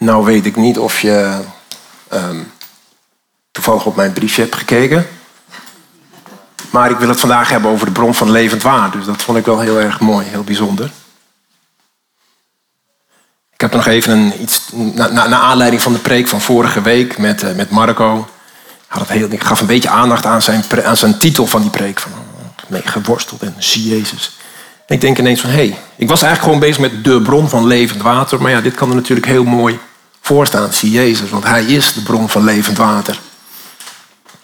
Nou weet ik niet of je ehm, toevallig op mijn briefje hebt gekeken. Maar ik wil het vandaag hebben over de bron van levend water. Dus dat vond ik wel heel erg mooi, heel bijzonder. Ik heb nog even een, iets, naar na, na aanleiding van de preek van vorige week met, uh, met Marco. Had het heel, ik gaf een beetje aandacht aan zijn, aan zijn titel van die preek. Van, mee geworsteld en zie Jezus. En ik denk ineens van, hé, hey, ik was eigenlijk gewoon bezig met de bron van levend water. Maar ja, dit kan er natuurlijk heel mooi voor staan, zie Jezus. Want hij is de bron van levend water.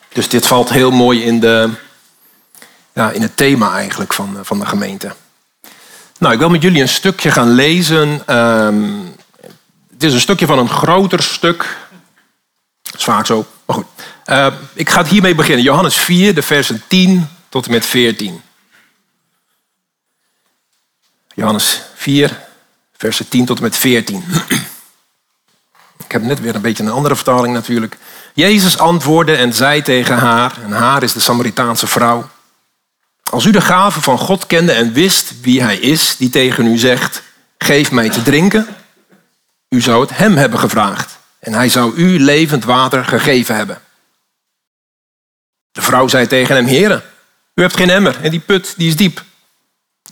Dus dit valt heel mooi in, de, ja, in het thema eigenlijk van, van de gemeente. Nou, ik wil met jullie een stukje gaan lezen. Um, het is een stukje van een groter stuk. Dat is vaak zo, maar goed. Uh, ik ga het hiermee beginnen. Johannes 4, de versen 10 tot en met 14. Johannes 4, versen 10 tot en met 14. Ik heb net weer een beetje een andere vertaling natuurlijk. Jezus antwoordde en zei tegen haar, en haar is de Samaritaanse vrouw. Als u de gave van God kende en wist wie hij is, die tegen u zegt, geef mij te drinken, u zou het hem hebben gevraagd en hij zou u levend water gegeven hebben. De vrouw zei tegen hem, heren, u hebt geen emmer en die put die is diep.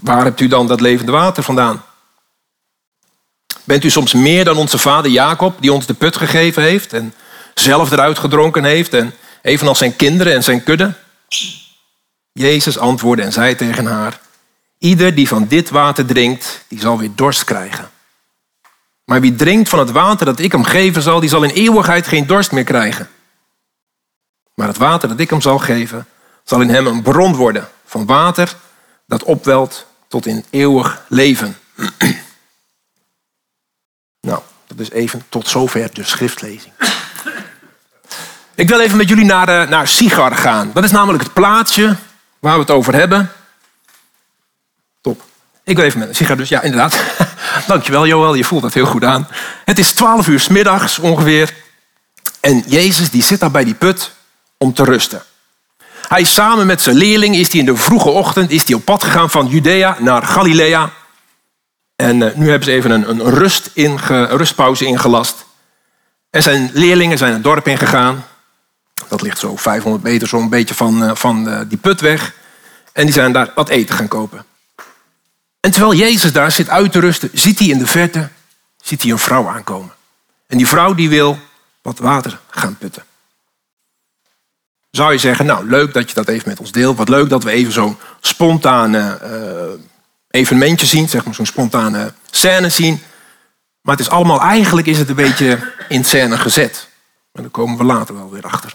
Waar hebt u dan dat levende water vandaan? Bent u soms meer dan onze vader Jacob, die ons de put gegeven heeft en zelf eruit gedronken heeft, en evenals zijn kinderen en zijn kudde? Jezus antwoordde en zei tegen haar: Ieder die van dit water drinkt, die zal weer dorst krijgen. Maar wie drinkt van het water dat ik hem geven zal, die zal in eeuwigheid geen dorst meer krijgen. Maar het water dat ik hem zal geven, zal in hem een bron worden van water dat opwelt tot in eeuwig leven. is even tot zover de schriftlezing. Ik wil even met jullie naar, uh, naar Sigar gaan. Dat is namelijk het plaatsje waar we het over hebben. Top. Ik wil even met Sigar dus. Ja, inderdaad. Dankjewel Joël, je voelt dat heel goed aan. Het is twaalf uur middags ongeveer. En Jezus die zit daar bij die put om te rusten. Hij samen met zijn leerling is hij in de vroege ochtend is hij op pad gegaan van Judea naar Galilea. En uh, nu hebben ze even een, een rust inge, rustpauze ingelast. En zijn leerlingen zijn het dorp ingegaan. Dat ligt zo 500 meter zo'n beetje van, uh, van uh, die put weg. En die zijn daar wat eten gaan kopen. En terwijl Jezus daar zit uit te rusten, ziet hij in de verte ziet hij een vrouw aankomen. En die vrouw die wil wat water gaan putten zou je zeggen, nou leuk dat je dat even met ons deelt. Wat leuk dat we even zo'n spontane evenementje zien, zeg maar zo'n spontane scène zien. Maar het is allemaal, eigenlijk is het een beetje in scène gezet. Maar daar komen we later wel weer achter.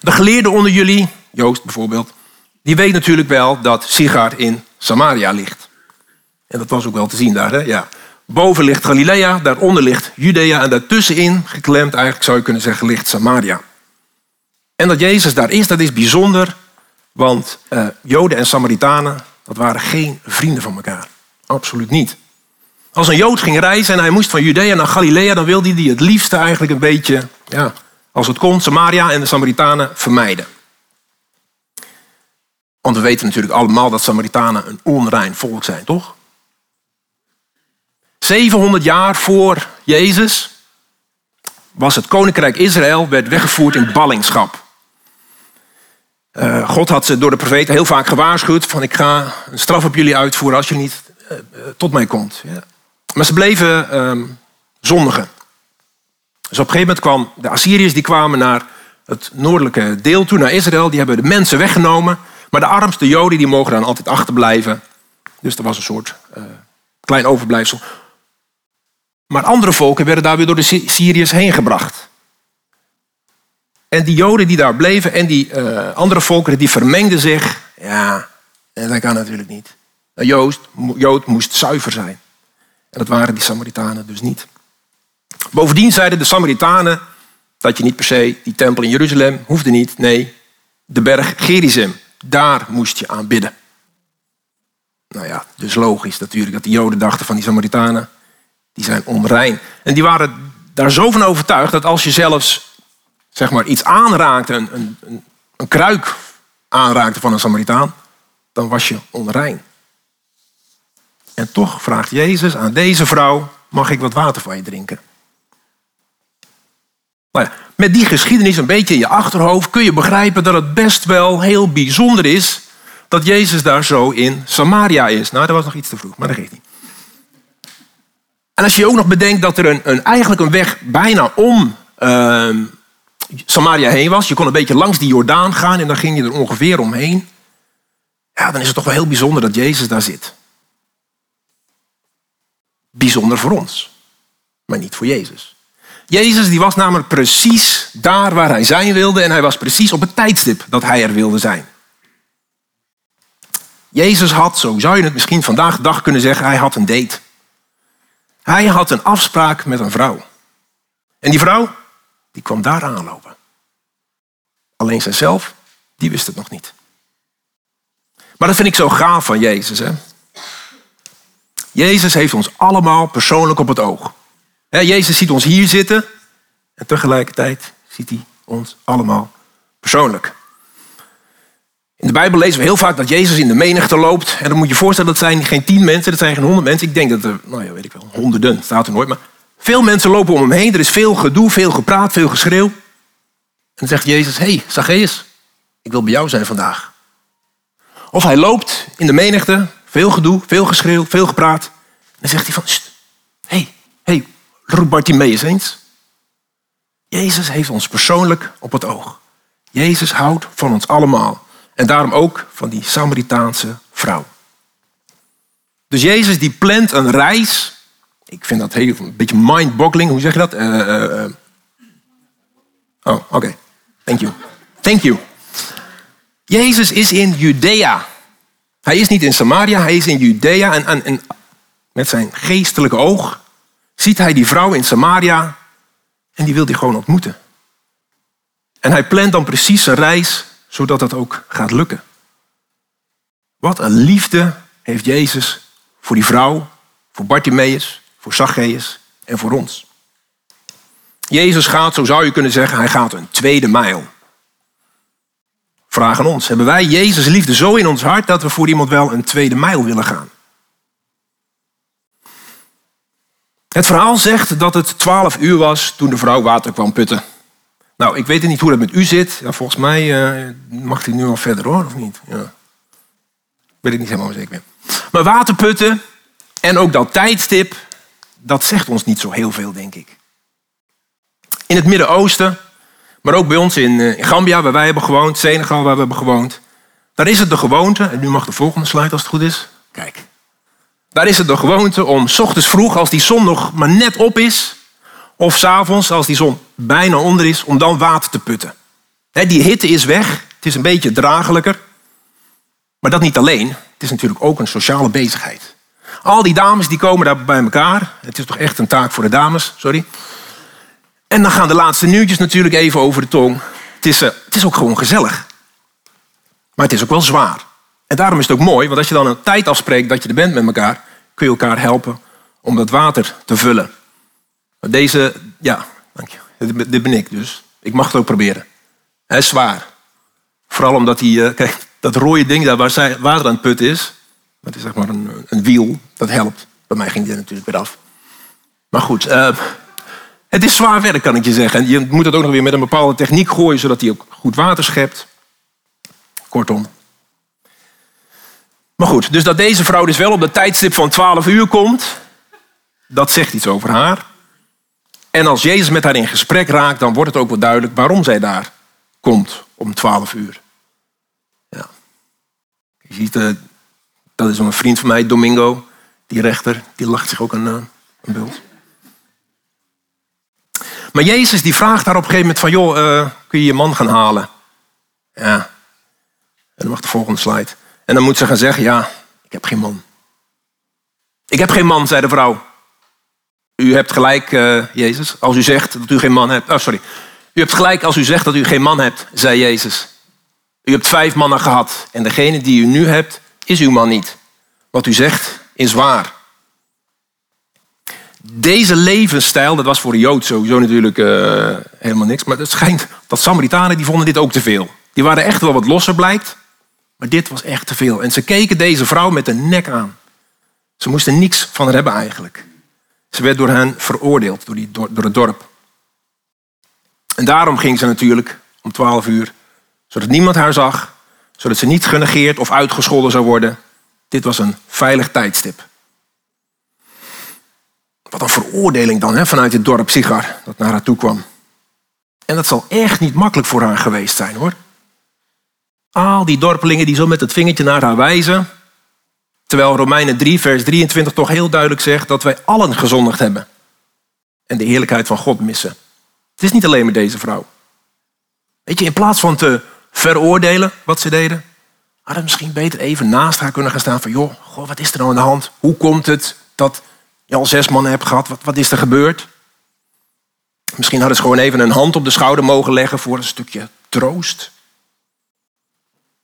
De geleerde onder jullie, Joost bijvoorbeeld, die weet natuurlijk wel dat Sigar in Samaria ligt. En dat was ook wel te zien daar, hè? Ja. Boven ligt Galilea, daaronder ligt Judea en daartussenin, geklemd eigenlijk zou je kunnen zeggen, ligt Samaria. En dat Jezus daar is, dat is bijzonder, want uh, Joden en Samaritanen, dat waren geen vrienden van elkaar. Absoluut niet. Als een Jood ging reizen en hij moest van Judea naar Galilea, dan wilde hij het liefste eigenlijk een beetje, ja, als het kon, Samaria en de Samaritanen vermijden. Want we weten natuurlijk allemaal dat Samaritanen een onrein volk zijn, toch? 700 jaar voor Jezus was het koninkrijk Israël werd weggevoerd in ballingschap. Uh, God had ze door de profeten heel vaak gewaarschuwd van ik ga een straf op jullie uitvoeren als je niet uh, tot mij komt. Ja. Maar ze bleven um, zondigen. Dus op een gegeven moment kwam de Assyriërs die kwamen naar het noordelijke deel toe, naar Israël. Die hebben de mensen weggenomen. Maar de armste Joden die mogen dan altijd achterblijven. Dus er was een soort klein overblijfsel. Maar andere volken werden daar weer door de Syriërs heen gebracht. En die Joden die daar bleven en die uh, andere volkeren die vermengden zich. Ja, dat kan natuurlijk niet. Joost, Jood moest zuiver zijn. En dat waren die Samaritanen dus niet. Bovendien zeiden de Samaritanen dat je niet per se die tempel in Jeruzalem hoefde niet. Nee, de berg Gerizim, daar moest je aanbidden. Nou ja, dus logisch natuurlijk dat die Joden dachten van die Samaritanen, die zijn onrein. En die waren daar zo van overtuigd dat als je zelfs zeg maar, iets aanraakte, een, een, een kruik aanraakte van een Samaritaan, dan was je onrein. En toch vraagt Jezus aan deze vrouw, mag ik wat water van je drinken? Nou met die geschiedenis een beetje in je achterhoofd kun je begrijpen dat het best wel heel bijzonder is dat Jezus daar zo in Samaria is. Nou, dat was nog iets te vroeg, maar dat geeft niet. En als je ook nog bedenkt dat er een, een eigenlijk een weg bijna om uh, Samaria heen was. Je kon een beetje langs die Jordaan gaan en dan ging je er ongeveer omheen. Ja, dan is het toch wel heel bijzonder dat Jezus daar zit. Bijzonder voor ons, maar niet voor Jezus. Jezus die was namelijk precies daar waar hij zijn wilde en hij was precies op het tijdstip dat hij er wilde zijn. Jezus had, zo zou je het misschien vandaag dag kunnen zeggen, hij had een date. Hij had een afspraak met een vrouw. En die vrouw, die kwam daar aanlopen. Alleen zijzelf, die wist het nog niet. Maar dat vind ik zo gaaf van Jezus. Hè? Jezus heeft ons allemaal persoonlijk op het oog. Jezus ziet ons hier zitten en tegelijkertijd ziet hij ons allemaal persoonlijk. In de Bijbel lezen we heel vaak dat Jezus in de menigte loopt. En dan moet je je voorstellen, dat zijn geen tien mensen, dat zijn geen honderd mensen. Ik denk dat er, nou ja, weet ik wel, honderden, staat er nooit. Maar veel mensen lopen om hem heen. Er is veel gedoe, veel gepraat, veel geschreeuw. En dan zegt Jezus, hé, hey, Zacchaeus, ik wil bij jou zijn vandaag. Of hij loopt in de menigte, veel gedoe, veel geschreeuw, veel gepraat. En dan zegt hij van, hé, hey, hey, roep Bartimeus eens. Jezus heeft ons persoonlijk op het oog. Jezus houdt van ons allemaal. En daarom ook van die Samaritaanse vrouw. Dus Jezus die plant een reis. Ik vind dat heel, een beetje mind-boggling. Hoe zeg je dat? Uh, uh, oh, oké. Thank you. Thank you. Jezus is in Judea. Hij is niet in Samaria, hij is in Judea. En, en, en met zijn geestelijke oog ziet hij die vrouw in Samaria. En die wil hij gewoon ontmoeten. En hij plant dan precies zijn reis zodat dat ook gaat lukken. Wat een liefde heeft Jezus voor die vrouw, voor Bartimaeus, voor Zacchaeus en voor ons. Jezus gaat, zo zou je kunnen zeggen, hij gaat een tweede mijl. Vraag aan ons, hebben wij Jezus liefde zo in ons hart dat we voor iemand wel een tweede mijl willen gaan? Het verhaal zegt dat het twaalf uur was toen de vrouw water kwam putten. Nou, ik weet niet hoe dat met u zit. Volgens mij uh, mag hij nu al verder hoor, of niet? Ja. Weet ik niet helemaal zeker. Maar waterputten en ook dat tijdstip, dat zegt ons niet zo heel veel, denk ik. In het Midden-Oosten, maar ook bij ons in, eh, in Gambia, waar wij hebben gewoond, Senegal, waar we hebben gewoond, daar is het de gewoonte, en nu mag de volgende slide als het goed is. Kijk. Daar is het de gewoonte om s ochtends vroeg, als die zon nog maar net op is, of s'avonds, als die zon bijna onder is, om dan water te putten. die hitte is weg. Het is een beetje draaglijker. Maar dat niet alleen. Het is natuurlijk ook een sociale bezigheid. Al die dames die komen daar bij elkaar. Het is toch echt een taak voor de dames, sorry. En dan gaan de laatste nieuwtjes natuurlijk even over de tong. Het is, uh, het is ook gewoon gezellig. Maar het is ook wel zwaar. En daarom is het ook mooi, want als je dan een tijd afspreekt dat je er bent met elkaar, kun je elkaar helpen om dat water te vullen. Deze, ja, dank je. Dit ben ik dus. Ik mag het ook proberen. Hij is zwaar. Vooral omdat hij, eh, kijk, dat rode ding daar waar water aan het putten is, dat is zeg maar een, wiel, dat helpt. Bij mij ging dit natuurlijk weer af. Maar goed, uh, het is zwaar werk, kan ik je zeggen. En je moet het ook nog weer met een bepaalde techniek gooien, zodat hij ook goed water schept. Kortom. Maar goed, dus dat deze vrouw dus wel op de tijdstip van 12 uur komt, dat zegt iets over haar. En als Jezus met haar in gesprek raakt, dan wordt het ook wel duidelijk waarom zij daar komt om 12 uur. Ja. Je ziet, uh, dat is een vriend van mij, Domingo, die rechter, die lacht zich ook een, een bult. Maar Jezus die vraagt haar op een gegeven moment van, joh, uh, kun je je man gaan halen? Ja. En dan mag de volgende slide. En dan moet ze gaan zeggen, ja, ik heb geen man. Ik heb geen man, zei de vrouw. U hebt gelijk, uh, Jezus, als u zegt dat u geen man hebt. Oh, sorry. U hebt gelijk als u zegt dat u geen man hebt, zei Jezus. U hebt vijf mannen gehad en degene die u nu hebt, is uw man niet. Wat u zegt is waar. Deze levensstijl, dat was voor de Jood sowieso natuurlijk uh, helemaal niks. Maar het schijnt dat Samaritanen die vonden dit ook te veel. Die waren echt wel wat losser blijkt. Maar dit was echt te veel. En ze keken deze vrouw met de nek aan. Ze moesten niks van haar hebben eigenlijk. Ze werd door hen veroordeeld, door, die, door het dorp. En daarom ging ze natuurlijk om twaalf uur, zodat niemand haar zag, zodat ze niet genegeerd of uitgescholden zou worden. Dit was een veilig tijdstip. Wat een veroordeling dan hè, vanuit het dorp Sigar dat naar haar toe kwam. En dat zal echt niet makkelijk voor haar geweest zijn hoor. Al die dorpelingen die zo met het vingertje naar haar wijzen. Terwijl Romeinen 3, vers 23 toch heel duidelijk zegt dat wij allen gezondigd hebben. En de heerlijkheid van God missen. Het is niet alleen maar deze vrouw. Weet je, in plaats van te veroordelen wat ze deden, hadden misschien beter even naast haar kunnen gaan staan van, joh, goh, wat is er nou aan de hand? Hoe komt het dat je al zes mannen hebt gehad? Wat, wat is er gebeurd? Misschien hadden ze gewoon even een hand op de schouder mogen leggen voor een stukje troost.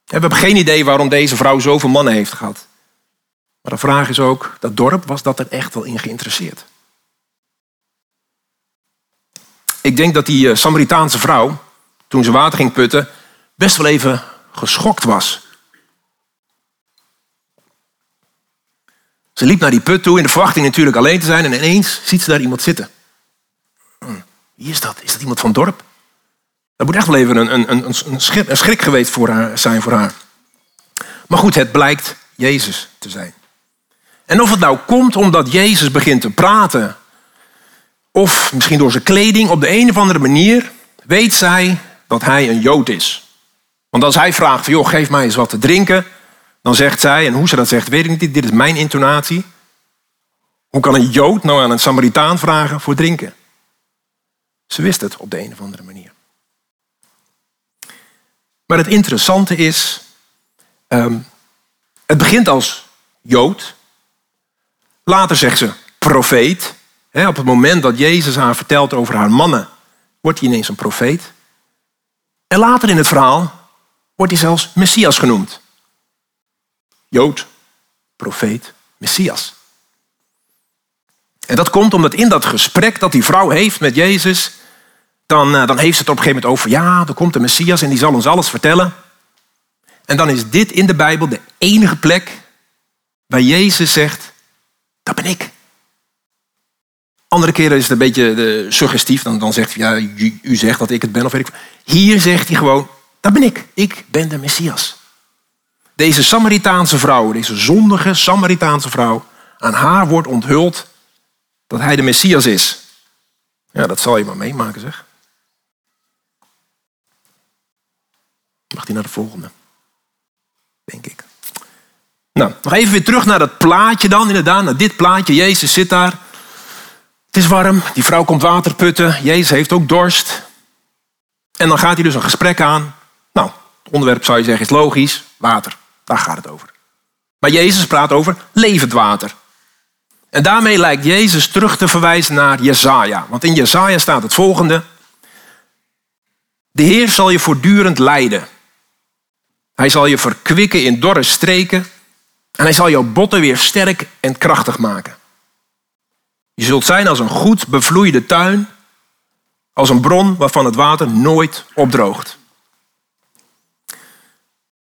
We hebben geen idee waarom deze vrouw zoveel mannen heeft gehad. Maar de vraag is ook, dat dorp was dat er echt wel in geïnteresseerd. Ik denk dat die eh, Samaritaanse vrouw, toen ze water ging putten, best wel even geschokt was. Ze liep naar die put toe in de verwachting natuurlijk alleen te zijn en ineens ziet ze daar iemand zitten. Hm, wie is dat? Is dat iemand van het dorp? Dat moet echt wel even een, een, een, een, schrik, geweest voor haar, zijn voor haar. Maar goed, het blijkt Jezus te zijn. En of het nou komt omdat Jezus begint te praten, of misschien door zijn kleding, op de een of andere manier weet zij dat hij een Jood is. Want als hij vraagt van, joh, geef mij eens wat te drinken, dan zegt zij, en hoe ze dat zegt, weet ik niet, dit is mijn intonatie. Hoe kan een Jood nou aan een Samaritaan vragen voor drinken? Ze wist het op de een of andere manier. Maar het interessante is, ehm, het begint als Jood. Later zegt ze profeet. op het moment dat Jezus haar vertelt over haar mannen, wordt hij ineens een profeet. En later in het verhaal wordt hij zelfs Messias genoemd. Jood, profeet, Messias. En dat komt omdat in dat gesprek dat die vrouw heeft met Jezus, dan, eh, dan heeft ze het op een gegeven moment over, ja, er komt de Messias en die zal ons alles vertellen. En dan is dit in de Bijbel de enige plek waar Jezus zegt, dat ben ik. Andere keren is het een beetje eh, suggestief, dan, dan zegt hij, ja, u, u, zegt dat ik het ben of weet ik. Hier zegt hij gewoon, dat ben ik, ik ben de Messias. Deze Samaritaanse vrouw, deze zondige Samaritaanse vrouw, aan haar wordt onthuld dat hij de Messias is. Ja, dat zal je maar meemaken zeg. Mag hij naar de volgende? Denk ik. Nou, nog even weer terug naar dat plaatje dan, inderdaad, naar dit plaatje. Jezus zit daar. Het is warm, die vrouw komt water putten. Jezus heeft ook dorst. En dan gaat hij dus een gesprek aan. Het onderwerp zou je zeggen is logisch. Water, daar gaat het over. Maar Jezus praat over levend water. En daarmee lijkt Jezus terug te verwijzen naar Jesaja. Want in Jesaja staat het volgende. De Heer zal je voortdurend leiden. Hij zal je verkwikken in dorre streken en hij zal jouw botten weer sterk en krachtig maken. Je zult zijn als een goed bevloeide tuin, als een bron waarvan het water nooit opdroogt.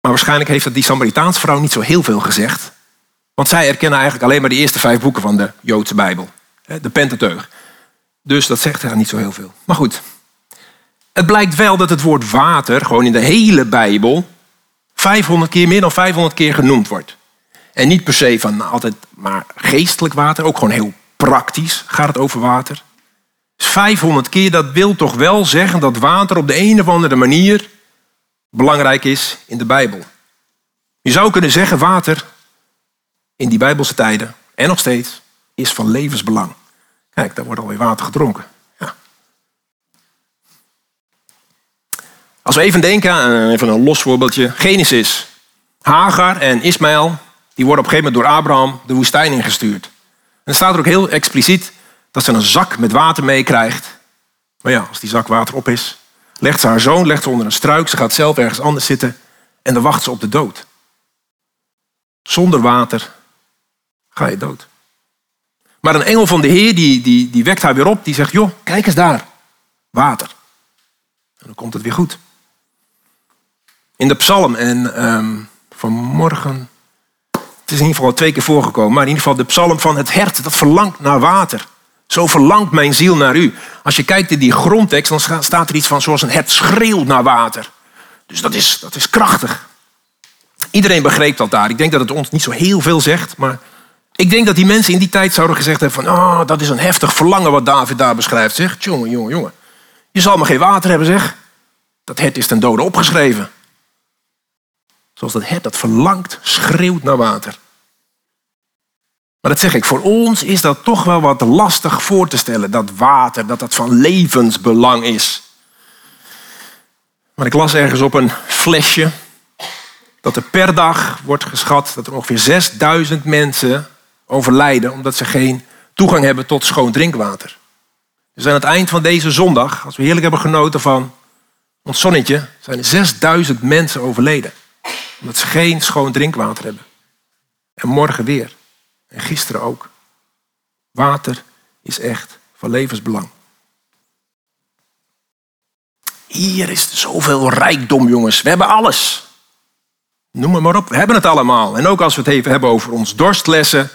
Maar waarschijnlijk heeft dat die Samaritaanse vrouw niet zo heel veel gezegd. Want zij erkennen eigenlijk alleen maar de eerste vijf boeken van de Joodse Bijbel. De Pentateuch. Dus dat zegt haar niet zo heel veel. Maar goed. Het blijkt wel dat het woord water gewoon in de hele Bijbel 500 keer, meer dan 500 keer genoemd wordt. En niet per se van nou, altijd maar geestelijk water, ook gewoon heel praktisch gaat het over water. Dus 500 keer, dat wil toch wel zeggen dat water op de een of andere manier belangrijk is in de Bijbel. Je zou kunnen zeggen, water in die Bijbelse tijden en nog steeds is van levensbelang. Kijk, daar wordt alweer water gedronken. Ja. Als we even denken aan even een los voorbeeldje. Genesis. Hagar en Ismaël, die worden op een gegeven moment door Abraham de woestijn ingestuurd. En dan staat er ook heel expliciet dat ze een zak met water meekrijgt. Maar ja, als die zak water op is, legt ze haar zoon legt ze onder een struik. Ze gaat zelf ergens anders zitten en dan wacht ze op de dood. Zonder water ga je dood. Maar een engel van de Heer die, die, die wekt haar weer op. Die zegt, joh, kijk eens daar. Water. En dan komt het weer goed. In de psalm en um, vanmorgen... Het is in ieder geval twee keer voorgekomen. Maar in ieder geval de psalm van het hert dat verlangt naar water. Zo verlangt mijn ziel naar u. als je kijkt in die grondtekst, dan staat er iets van zoals een het schreeuwt naar water. Dus dat is, dat is krachtig. Iedereen begreep dat daar. Ik denk dat het ons niet zo heel veel zegt, maar ik denk dat die mensen in die tijd zouden gezegd hebben van, oh, dat is een heftig verlangen wat David daar beschrijft. Zeg, jongen, jongen, jongen. Je zal maar geen water hebben, zeg. Dat het is ten dode opgeschreven. Zoals dat het dat verlangt, schreeuwt naar water. Maar dat zeg ik, voor ons is dat toch wel wat lastig voor te stellen. Dat water, dat dat van levensbelang is. Maar ik las ergens op een flesje dat er per dag wordt geschat dat er ongeveer 6000 mensen overlijden omdat ze geen toegang hebben tot schoon drinkwater. Dus aan het eind van deze zondag, als we heerlijk hebben genoten van ons zonnetje, zijn er 6000 mensen overleden. Omdat ze geen schoon drinkwater hebben. En morgen weer. En gisteren ook. Water is echt van levensbelang. Hier is zoveel rijkdom, jongens. We hebben alles. Noem maar op, we hebben het allemaal. En ook als we het even hebben over ons dorstlessen,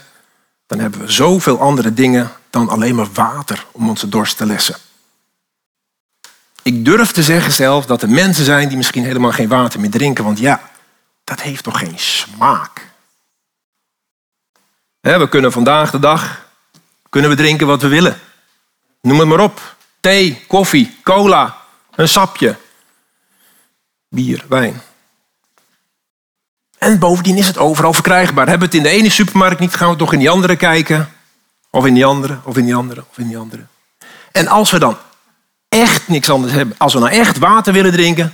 dan hebben we zoveel andere dingen dan alleen maar water om onze dorst te lessen. Ik durf te zeggen zelf dat er mensen zijn die misschien helemaal geen water meer drinken, want ja, dat heeft toch geen smaak. We kunnen vandaag de dag kunnen we drinken wat we willen. Noem het maar op. Thee, koffie, cola, een sapje, bier, wijn. En bovendien is het overal verkrijgbaar. Hebben we het in de ene supermarkt niet, gaan we toch in die andere kijken. Of in die andere, of in die andere, of in die andere. En als we dan echt niks anders hebben, als we nou echt water willen drinken,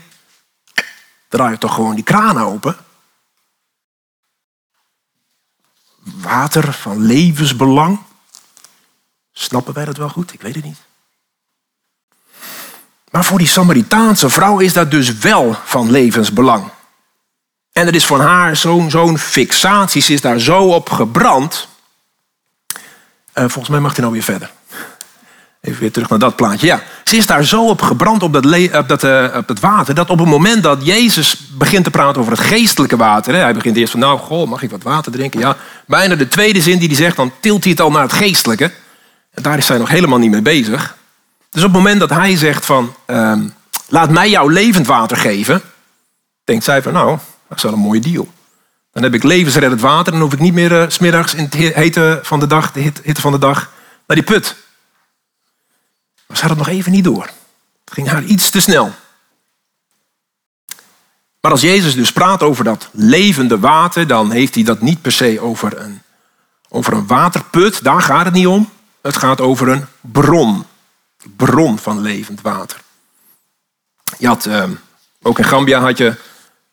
draai je toch gewoon die kraan open. Water van levensbelang. Snappen wij dat wel goed? Ik weet het niet. Maar voor die Samaritaanse vrouw is dat dus wel van levensbelang. En er is van haar zo'n fixatie, ze is daar zo op gebrand. Uh, volgens mij mag hij nou weer verder. Even weer terug naar dat plaatje. Ja, ze is daar zo op gebrand op dat, op dat, uh, op water, dat op het moment dat Jezus begint te praten over het geestelijke water, hè, hij begint eerst van, nou, goh, mag ik wat water drinken? Ja, bijna de tweede zin die hij zegt, dan tilt hij het al naar het geestelijke. En daar is hij nog helemaal niet mee bezig. Dus op het moment dat hij zegt van, uh, laat mij jouw levend water geven, denkt zij van, nou, dat is wel een mooie deal. Dan heb ik levensreddend water dan hoef ik niet meer uh, smiddags in het hete van de dag, de hitte van de dag, naar die put. Maar ze het nog even niet door. Het ging haar iets te snel. Maar als Jezus dus praat over dat levende water, dan heeft hij dat niet per se over een, over een waterput. Daar gaat het niet om. Het gaat over een bron. Bron van levend water. Je had, uh, ook in Gambia had je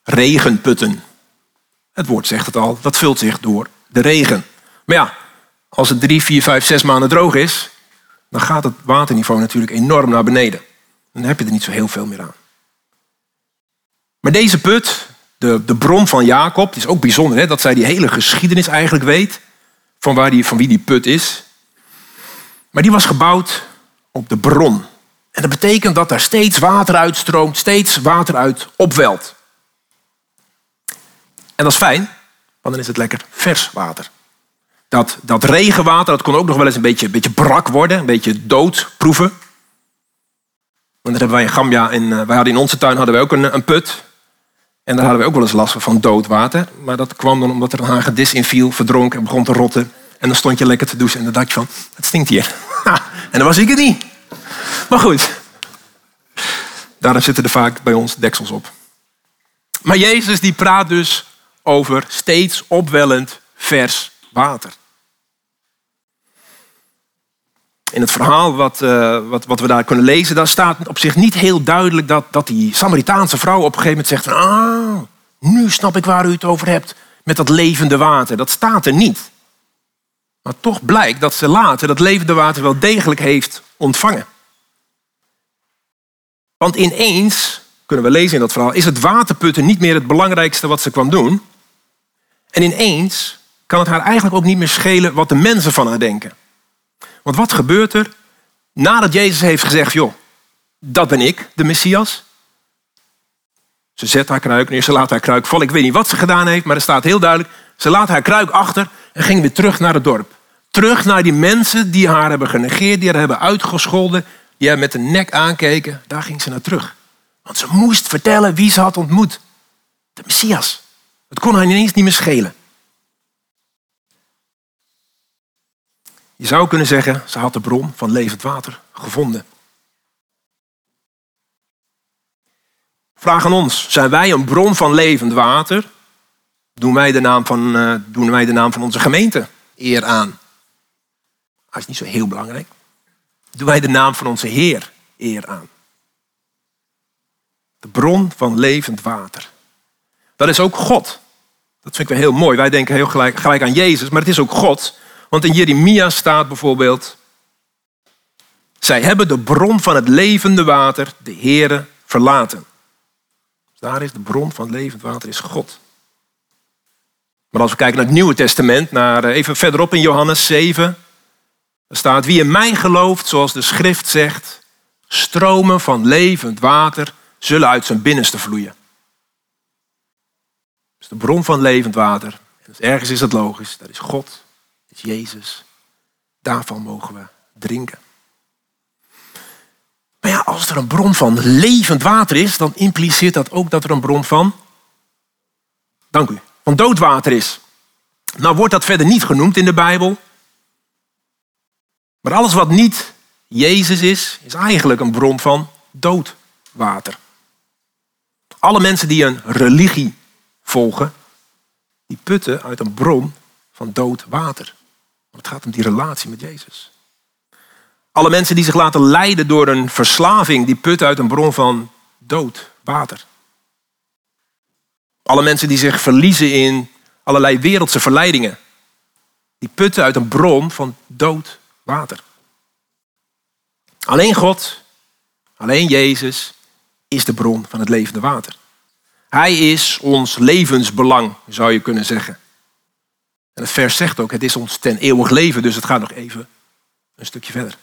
regenputten. Het woord zegt het al, dat vult zich door de regen. Maar ja, als het drie, vier, vijf, zes maanden droog is, dan gaat het waterniveau natuurlijk enorm naar beneden. Dan heb je er niet zo heel veel meer aan. Maar deze put, de, de bron van Jacob, het is ook bijzonder hè, dat zij die hele geschiedenis eigenlijk weet van, waar die, van wie die put is. Maar die was gebouwd op de bron. En dat betekent dat er steeds water uitstroomt, steeds water uit opwelt. En dat is fijn, want dan is het lekker vers water. Dat, dat regenwater dat kon ook nog wel eens een beetje, beetje brak worden, een beetje dood proeven. Want dat hebben wij in Gambia, in, eh, wij hadden in onze tuin hadden wij ook een, een put. En daar hadden we ook wel eens last van dood water. Maar dat kwam dan omdat er een hagedis in viel, verdronk en begon te rotten. En dan stond je lekker te douchen en dan dacht je van, het stinkt hier. en dan was ik het niet. Maar goed, daarom zitten er vaak bij ons deksels op. Maar Jezus die praat dus over steeds opwellend vers water. In het verhaal wat, uh, wat, wat we daar kunnen lezen, daar staat op zich niet heel duidelijk dat, dat die Samaritaanse vrouw op een gegeven moment zegt van, ah, nu snap ik waar u het over hebt met dat levende water. Dat staat er niet. Maar toch blijkt dat ze later dat levende water wel degelijk heeft ontvangen. Want ineens, kunnen we lezen in dat verhaal, is het waterputten niet meer het belangrijkste wat ze kwam doen. En ineens kan het haar eigenlijk ook niet meer schelen wat de mensen van haar denken. Want wat gebeurt er nadat Jezus heeft gezegd, joh, dat ben ik, de Messias. Ze zet haar kruik neer, ze laat haar kruik vallen. Ik weet niet wat ze gedaan heeft, maar er staat heel duidelijk, ze laat haar kruik achter en ging weer terug naar het dorp. Terug naar die mensen die haar hebben genegeerd, die haar hebben uitgescholden. die hem met de nek aankeken, daar ging ze naar terug. Want ze moest vertellen wie ze had ontmoet. De Messias. Het kon haar ineens niet meer schelen. Je zou kunnen zeggen, ze had de bron van levend water gevonden. Vraag aan ons, zijn wij een bron van levend water? Doen wij de naam van, uh, doen wij de naam van onze gemeente eer aan? Dat is niet zo heel belangrijk. Doen wij de naam van onze Heer eer aan? De bron van levend water. Dat is ook God. Dat vind ik wel heel mooi. Wij denken heel gelijk, gelijk aan Jezus, maar het is ook God. Want in Jeremia staat bijvoorbeeld... Zij hebben de bron van het levende water, de Heere, verlaten. Dus daar is de bron van levend water, is God. Maar als we kijken naar het Nieuwe Testament, naar, eh, even verderop in Johannes 7, er staat, wie in mij gelooft, zoals de schrift zegt, stromen van levend water zullen uit zijn binnenste vloeien. Dus de bron van levend water. Dus ergens is het logisch, dat is God, dat Jezus. Daarvan mogen we drinken. Maar ja, als er een bron van levend water is, dan impliceert dat ook dat er een bron van, dank u, van doodwater is. Nou wordt dat verder niet genoemd in de Bijbel. Maar alles wat niet Jezus is, is eigenlijk een bron van doodwater. Alle mensen die een religie volgen, die putten uit een bron van dood water. Het gaat om die relatie met Jezus. Alle mensen die zich laten leiden door een verslaving, die putten uit een bron van dood water. Alle mensen die zich verliezen in allerlei wereldse verleidingen, die putten uit een bron van dood water. Alleen God, alleen Jezus is de bron van het levende water. Hij is ons levensbelang, zou je kunnen zeggen. En het vers zegt ook, het is ons ten eeuwig leven, dus het gaat nog even een stukje verder.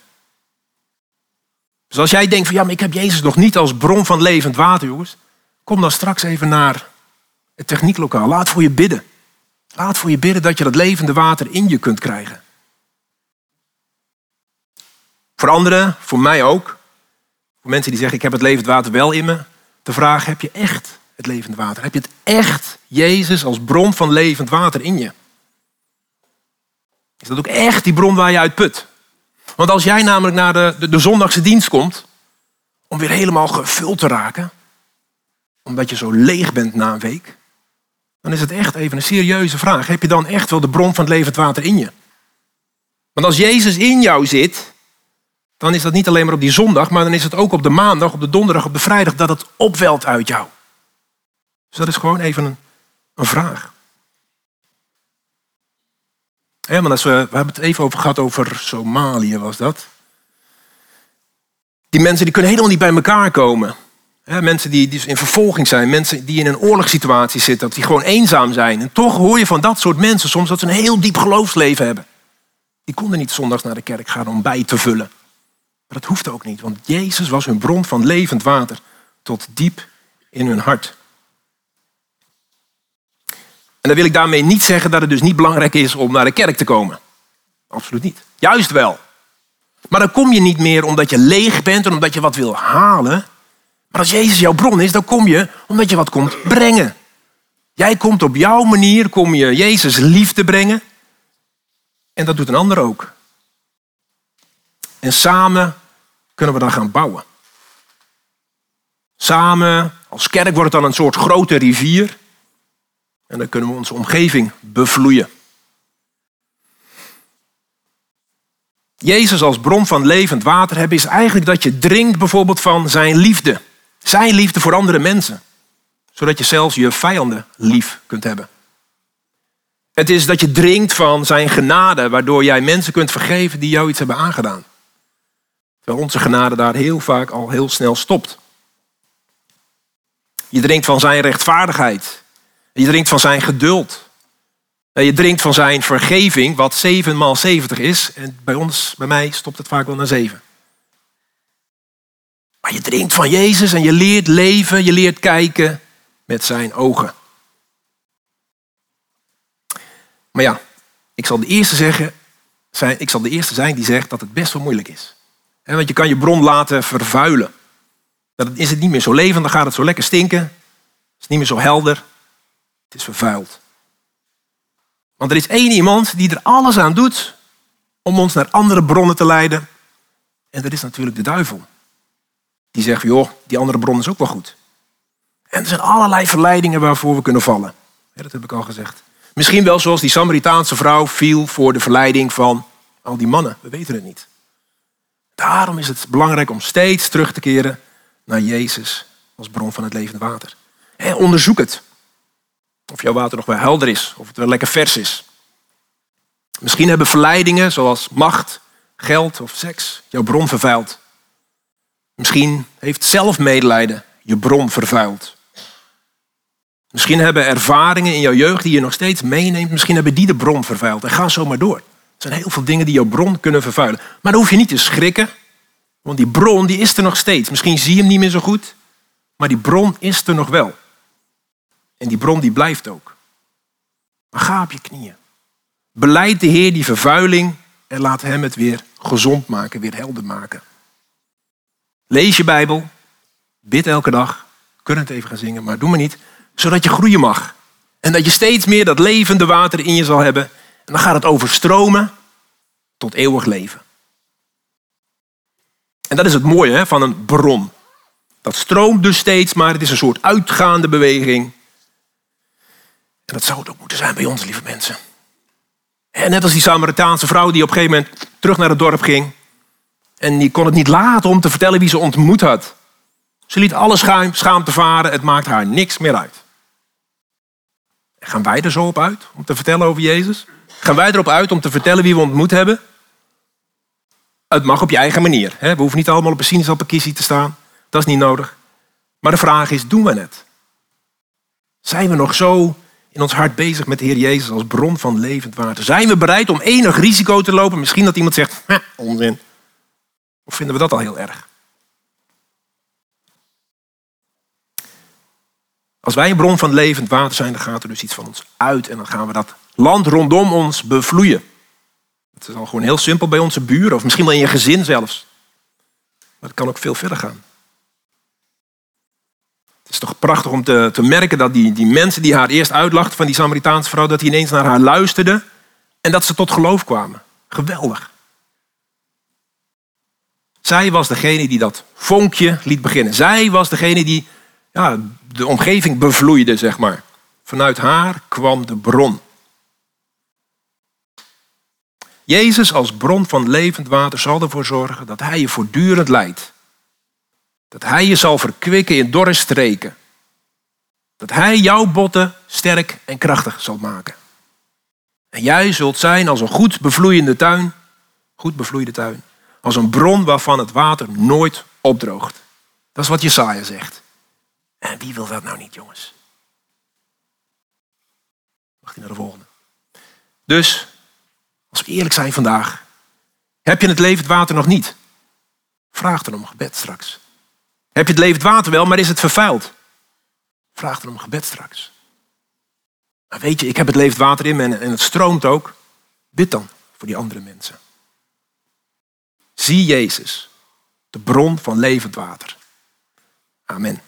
Dus als jij denkt van ja, maar ik heb Jezus nog niet als bron van levend water, jongens. Kom dan straks even naar het technieklokaal. Laat voor je bidden. Laat voor je bidden dat je dat levende water in je kunt krijgen. Voor anderen, voor mij ook. Voor mensen die zeggen ik heb het levend water wel in me. De vraag, heb je echt het levend water? Heb je het echt, Jezus, als bron van levend water in je? Is dat ook echt die bron waar je uit put? Want als jij namelijk naar de, de, zondagse dienst komt, om weer helemaal gevuld te raken, omdat je zo leeg bent na een week, dan is het echt even een serieuze vraag. Heb je dan echt wel de bron van het levend water in je? Want als Jezus in jou zit, dan is dat niet alleen maar op die zondag, maar dan is het ook op de maandag, op de donderdag, op de vrijdag, dat het opwelt uit jou. Dus dat is gewoon even een, een vraag. Ja, maar als we, we hebben het even over gehad over Somalië, was dat. Die mensen die kunnen helemaal niet bij elkaar komen. mensen die, die in vervolging zijn, mensen die in een oorlogssituatie zitten, die gewoon eenzaam zijn. En toch hoor je van dat soort mensen soms dat ze een heel diep geloofsleven hebben. Die konden niet zondags naar de kerk gaan om bij te vullen. Maar dat hoeft ook niet, want Jezus was hun bron van levend water tot diep in hun hart. En dan wil ik daarmee niet zeggen dat het dus niet belangrijk is om naar de kerk te komen. Absoluut niet. Juist wel. Maar dan kom je niet meer omdat je leeg bent en omdat je wat wil halen. Maar als Jezus jouw bron is, dan kom je omdat je wat komt brengen. Jij komt op jouw manier, kom je Jezus liefde brengen. En dat doet een ander ook. En samen kunnen we dan gaan bouwen. Samen, als kerk wordt het dan een soort grote rivier. En dan kunnen we onze omgeving bevloeien. Jezus als bron van levend water hebben is eigenlijk dat je drinkt bijvoorbeeld van zijn liefde. Zijn liefde voor andere mensen. Zodat je zelfs je vijanden lief kunt hebben. Het is dat je drinkt van zijn genade, waardoor jij mensen kunt vergeven die jou iets hebben aangedaan. Terwijl onze genade daar heel vaak al heel snel stopt. Je drinkt van zijn rechtvaardigheid, je drinkt van zijn geduld. Je drinkt van zijn vergeving, wat 7 maal 70 is. En bij ons, bij mij, stopt het vaak wel naar 7. Maar je drinkt van Jezus en je leert leven, je leert kijken met zijn ogen. Maar ja, ik zal de eerste zeggen, ik zal de eerste zijn die zegt dat het best wel moeilijk is. want je kan je bron laten vervuilen. Dan is het niet meer zo levend, dan gaat het zo lekker stinken. Het is niet meer zo helder. Is vervuild. Want er is één iemand die er alles aan doet om ons naar andere bronnen te leiden. En dat is natuurlijk de duivel. Die zegt, joh, die andere bron is ook wel goed. En er zijn allerlei verleidingen waarvoor we kunnen vallen. Ja, dat heb ik al gezegd. Misschien wel zoals die Samaritaanse vrouw viel voor de verleiding van al die mannen. We weten het niet. Daarom is het belangrijk om steeds terug te keren naar Jezus als bron van het levende water. onderzoek het. Of jouw water nog wel helder is, of het wel lekker vers is. Misschien hebben verleidingen zoals macht, geld of seks jouw bron vervuild. Misschien heeft zelfmedelijden je bron vervuild. Misschien hebben ervaringen in jouw jeugd die je nog steeds meeneemt, misschien hebben die de bron vervuild. En ga zo maar door. Er zijn heel veel dingen die jouw bron kunnen vervuilen. Maar dan hoef je niet te schrikken, want die bron die is er nog steeds. Misschien zie je hem niet meer zo goed, maar die bron is er nog wel. En die bron die blijft ook. Maar ga op je knieën. Beleid de Heer die vervuiling en laat hem het weer gezond maken, weer helder maken. Lees je Bijbel, bid elke dag, kun het even gaan zingen, maar doe maar niet, zodat je groeien mag. En dat je steeds meer dat levende water in je zal hebben. En dan gaat het overstromen tot eeuwig leven. En dat is het mooie hè, van een bron. Dat stroomt dus steeds, maar het is een soort uitgaande beweging. En dat zou het ook moeten zijn bij ons, lieve mensen. En net als die Samaritaanse vrouw die op een gegeven moment terug naar het dorp ging. En die kon het niet laten om te vertellen wie ze ontmoet had. Ze liet alle schaamte varen, het maakt haar niks meer uit. Gaan wij er zo op uit om te vertellen over Jezus? Gaan wij erop uit om te vertellen wie we ontmoet hebben? Het mag op je eigen manier. We hoeven niet allemaal op een sinaasappelkissie te staan. Dat is niet nodig. Maar de vraag is, doen we het? Zijn we nog zo in ons hart bezig met de Heer Jezus als bron van levend water? Zijn we bereid om enig risico te lopen? Misschien dat iemand zegt, onzin. Of vinden we dat al heel erg? Als wij een bron van levend water zijn, dan gaat er dus iets van ons uit en dan gaan we dat land rondom ons bevloeien. Het is al gewoon heel simpel bij onze buren of misschien wel in je gezin zelfs. Maar het kan ook veel verder gaan. Het is toch prachtig om te, te merken dat die, die mensen die haar eerst uitlachten van die Samaritaanse vrouw, dat die ineens naar haar luisterden en dat ze tot geloof kwamen. Geweldig. Zij was degene die dat vonkje liet beginnen. Zij was degene die ja, de omgeving bevloeide, zeg maar. Vanuit haar kwam de bron. Jezus als bron van levend water zal ervoor zorgen dat hij je voortdurend leidt. Dat hij je zal verkwikken in dorre streken. Dat hij jouw botten sterk en krachtig zal maken. En jij zult zijn als een goed bevloeiende tuin, goed bevloeide tuin, als een bron waarvan het water nooit opdroogt. Dat is wat Jesaja zegt. En wie wil dat nou niet, jongens? Hij naar de volgende. Dus, als we eerlijk zijn vandaag, heb je het levend water nog niet? Vraag dan om gebed straks. Heb je het levend water wel, maar is het vervuild? Vraag dan om gebed straks. Maar weet je, ik heb het levend water in me en het stroomt ook. Bid dan voor die andere mensen. Zie Jezus, de bron van levend water. Amen.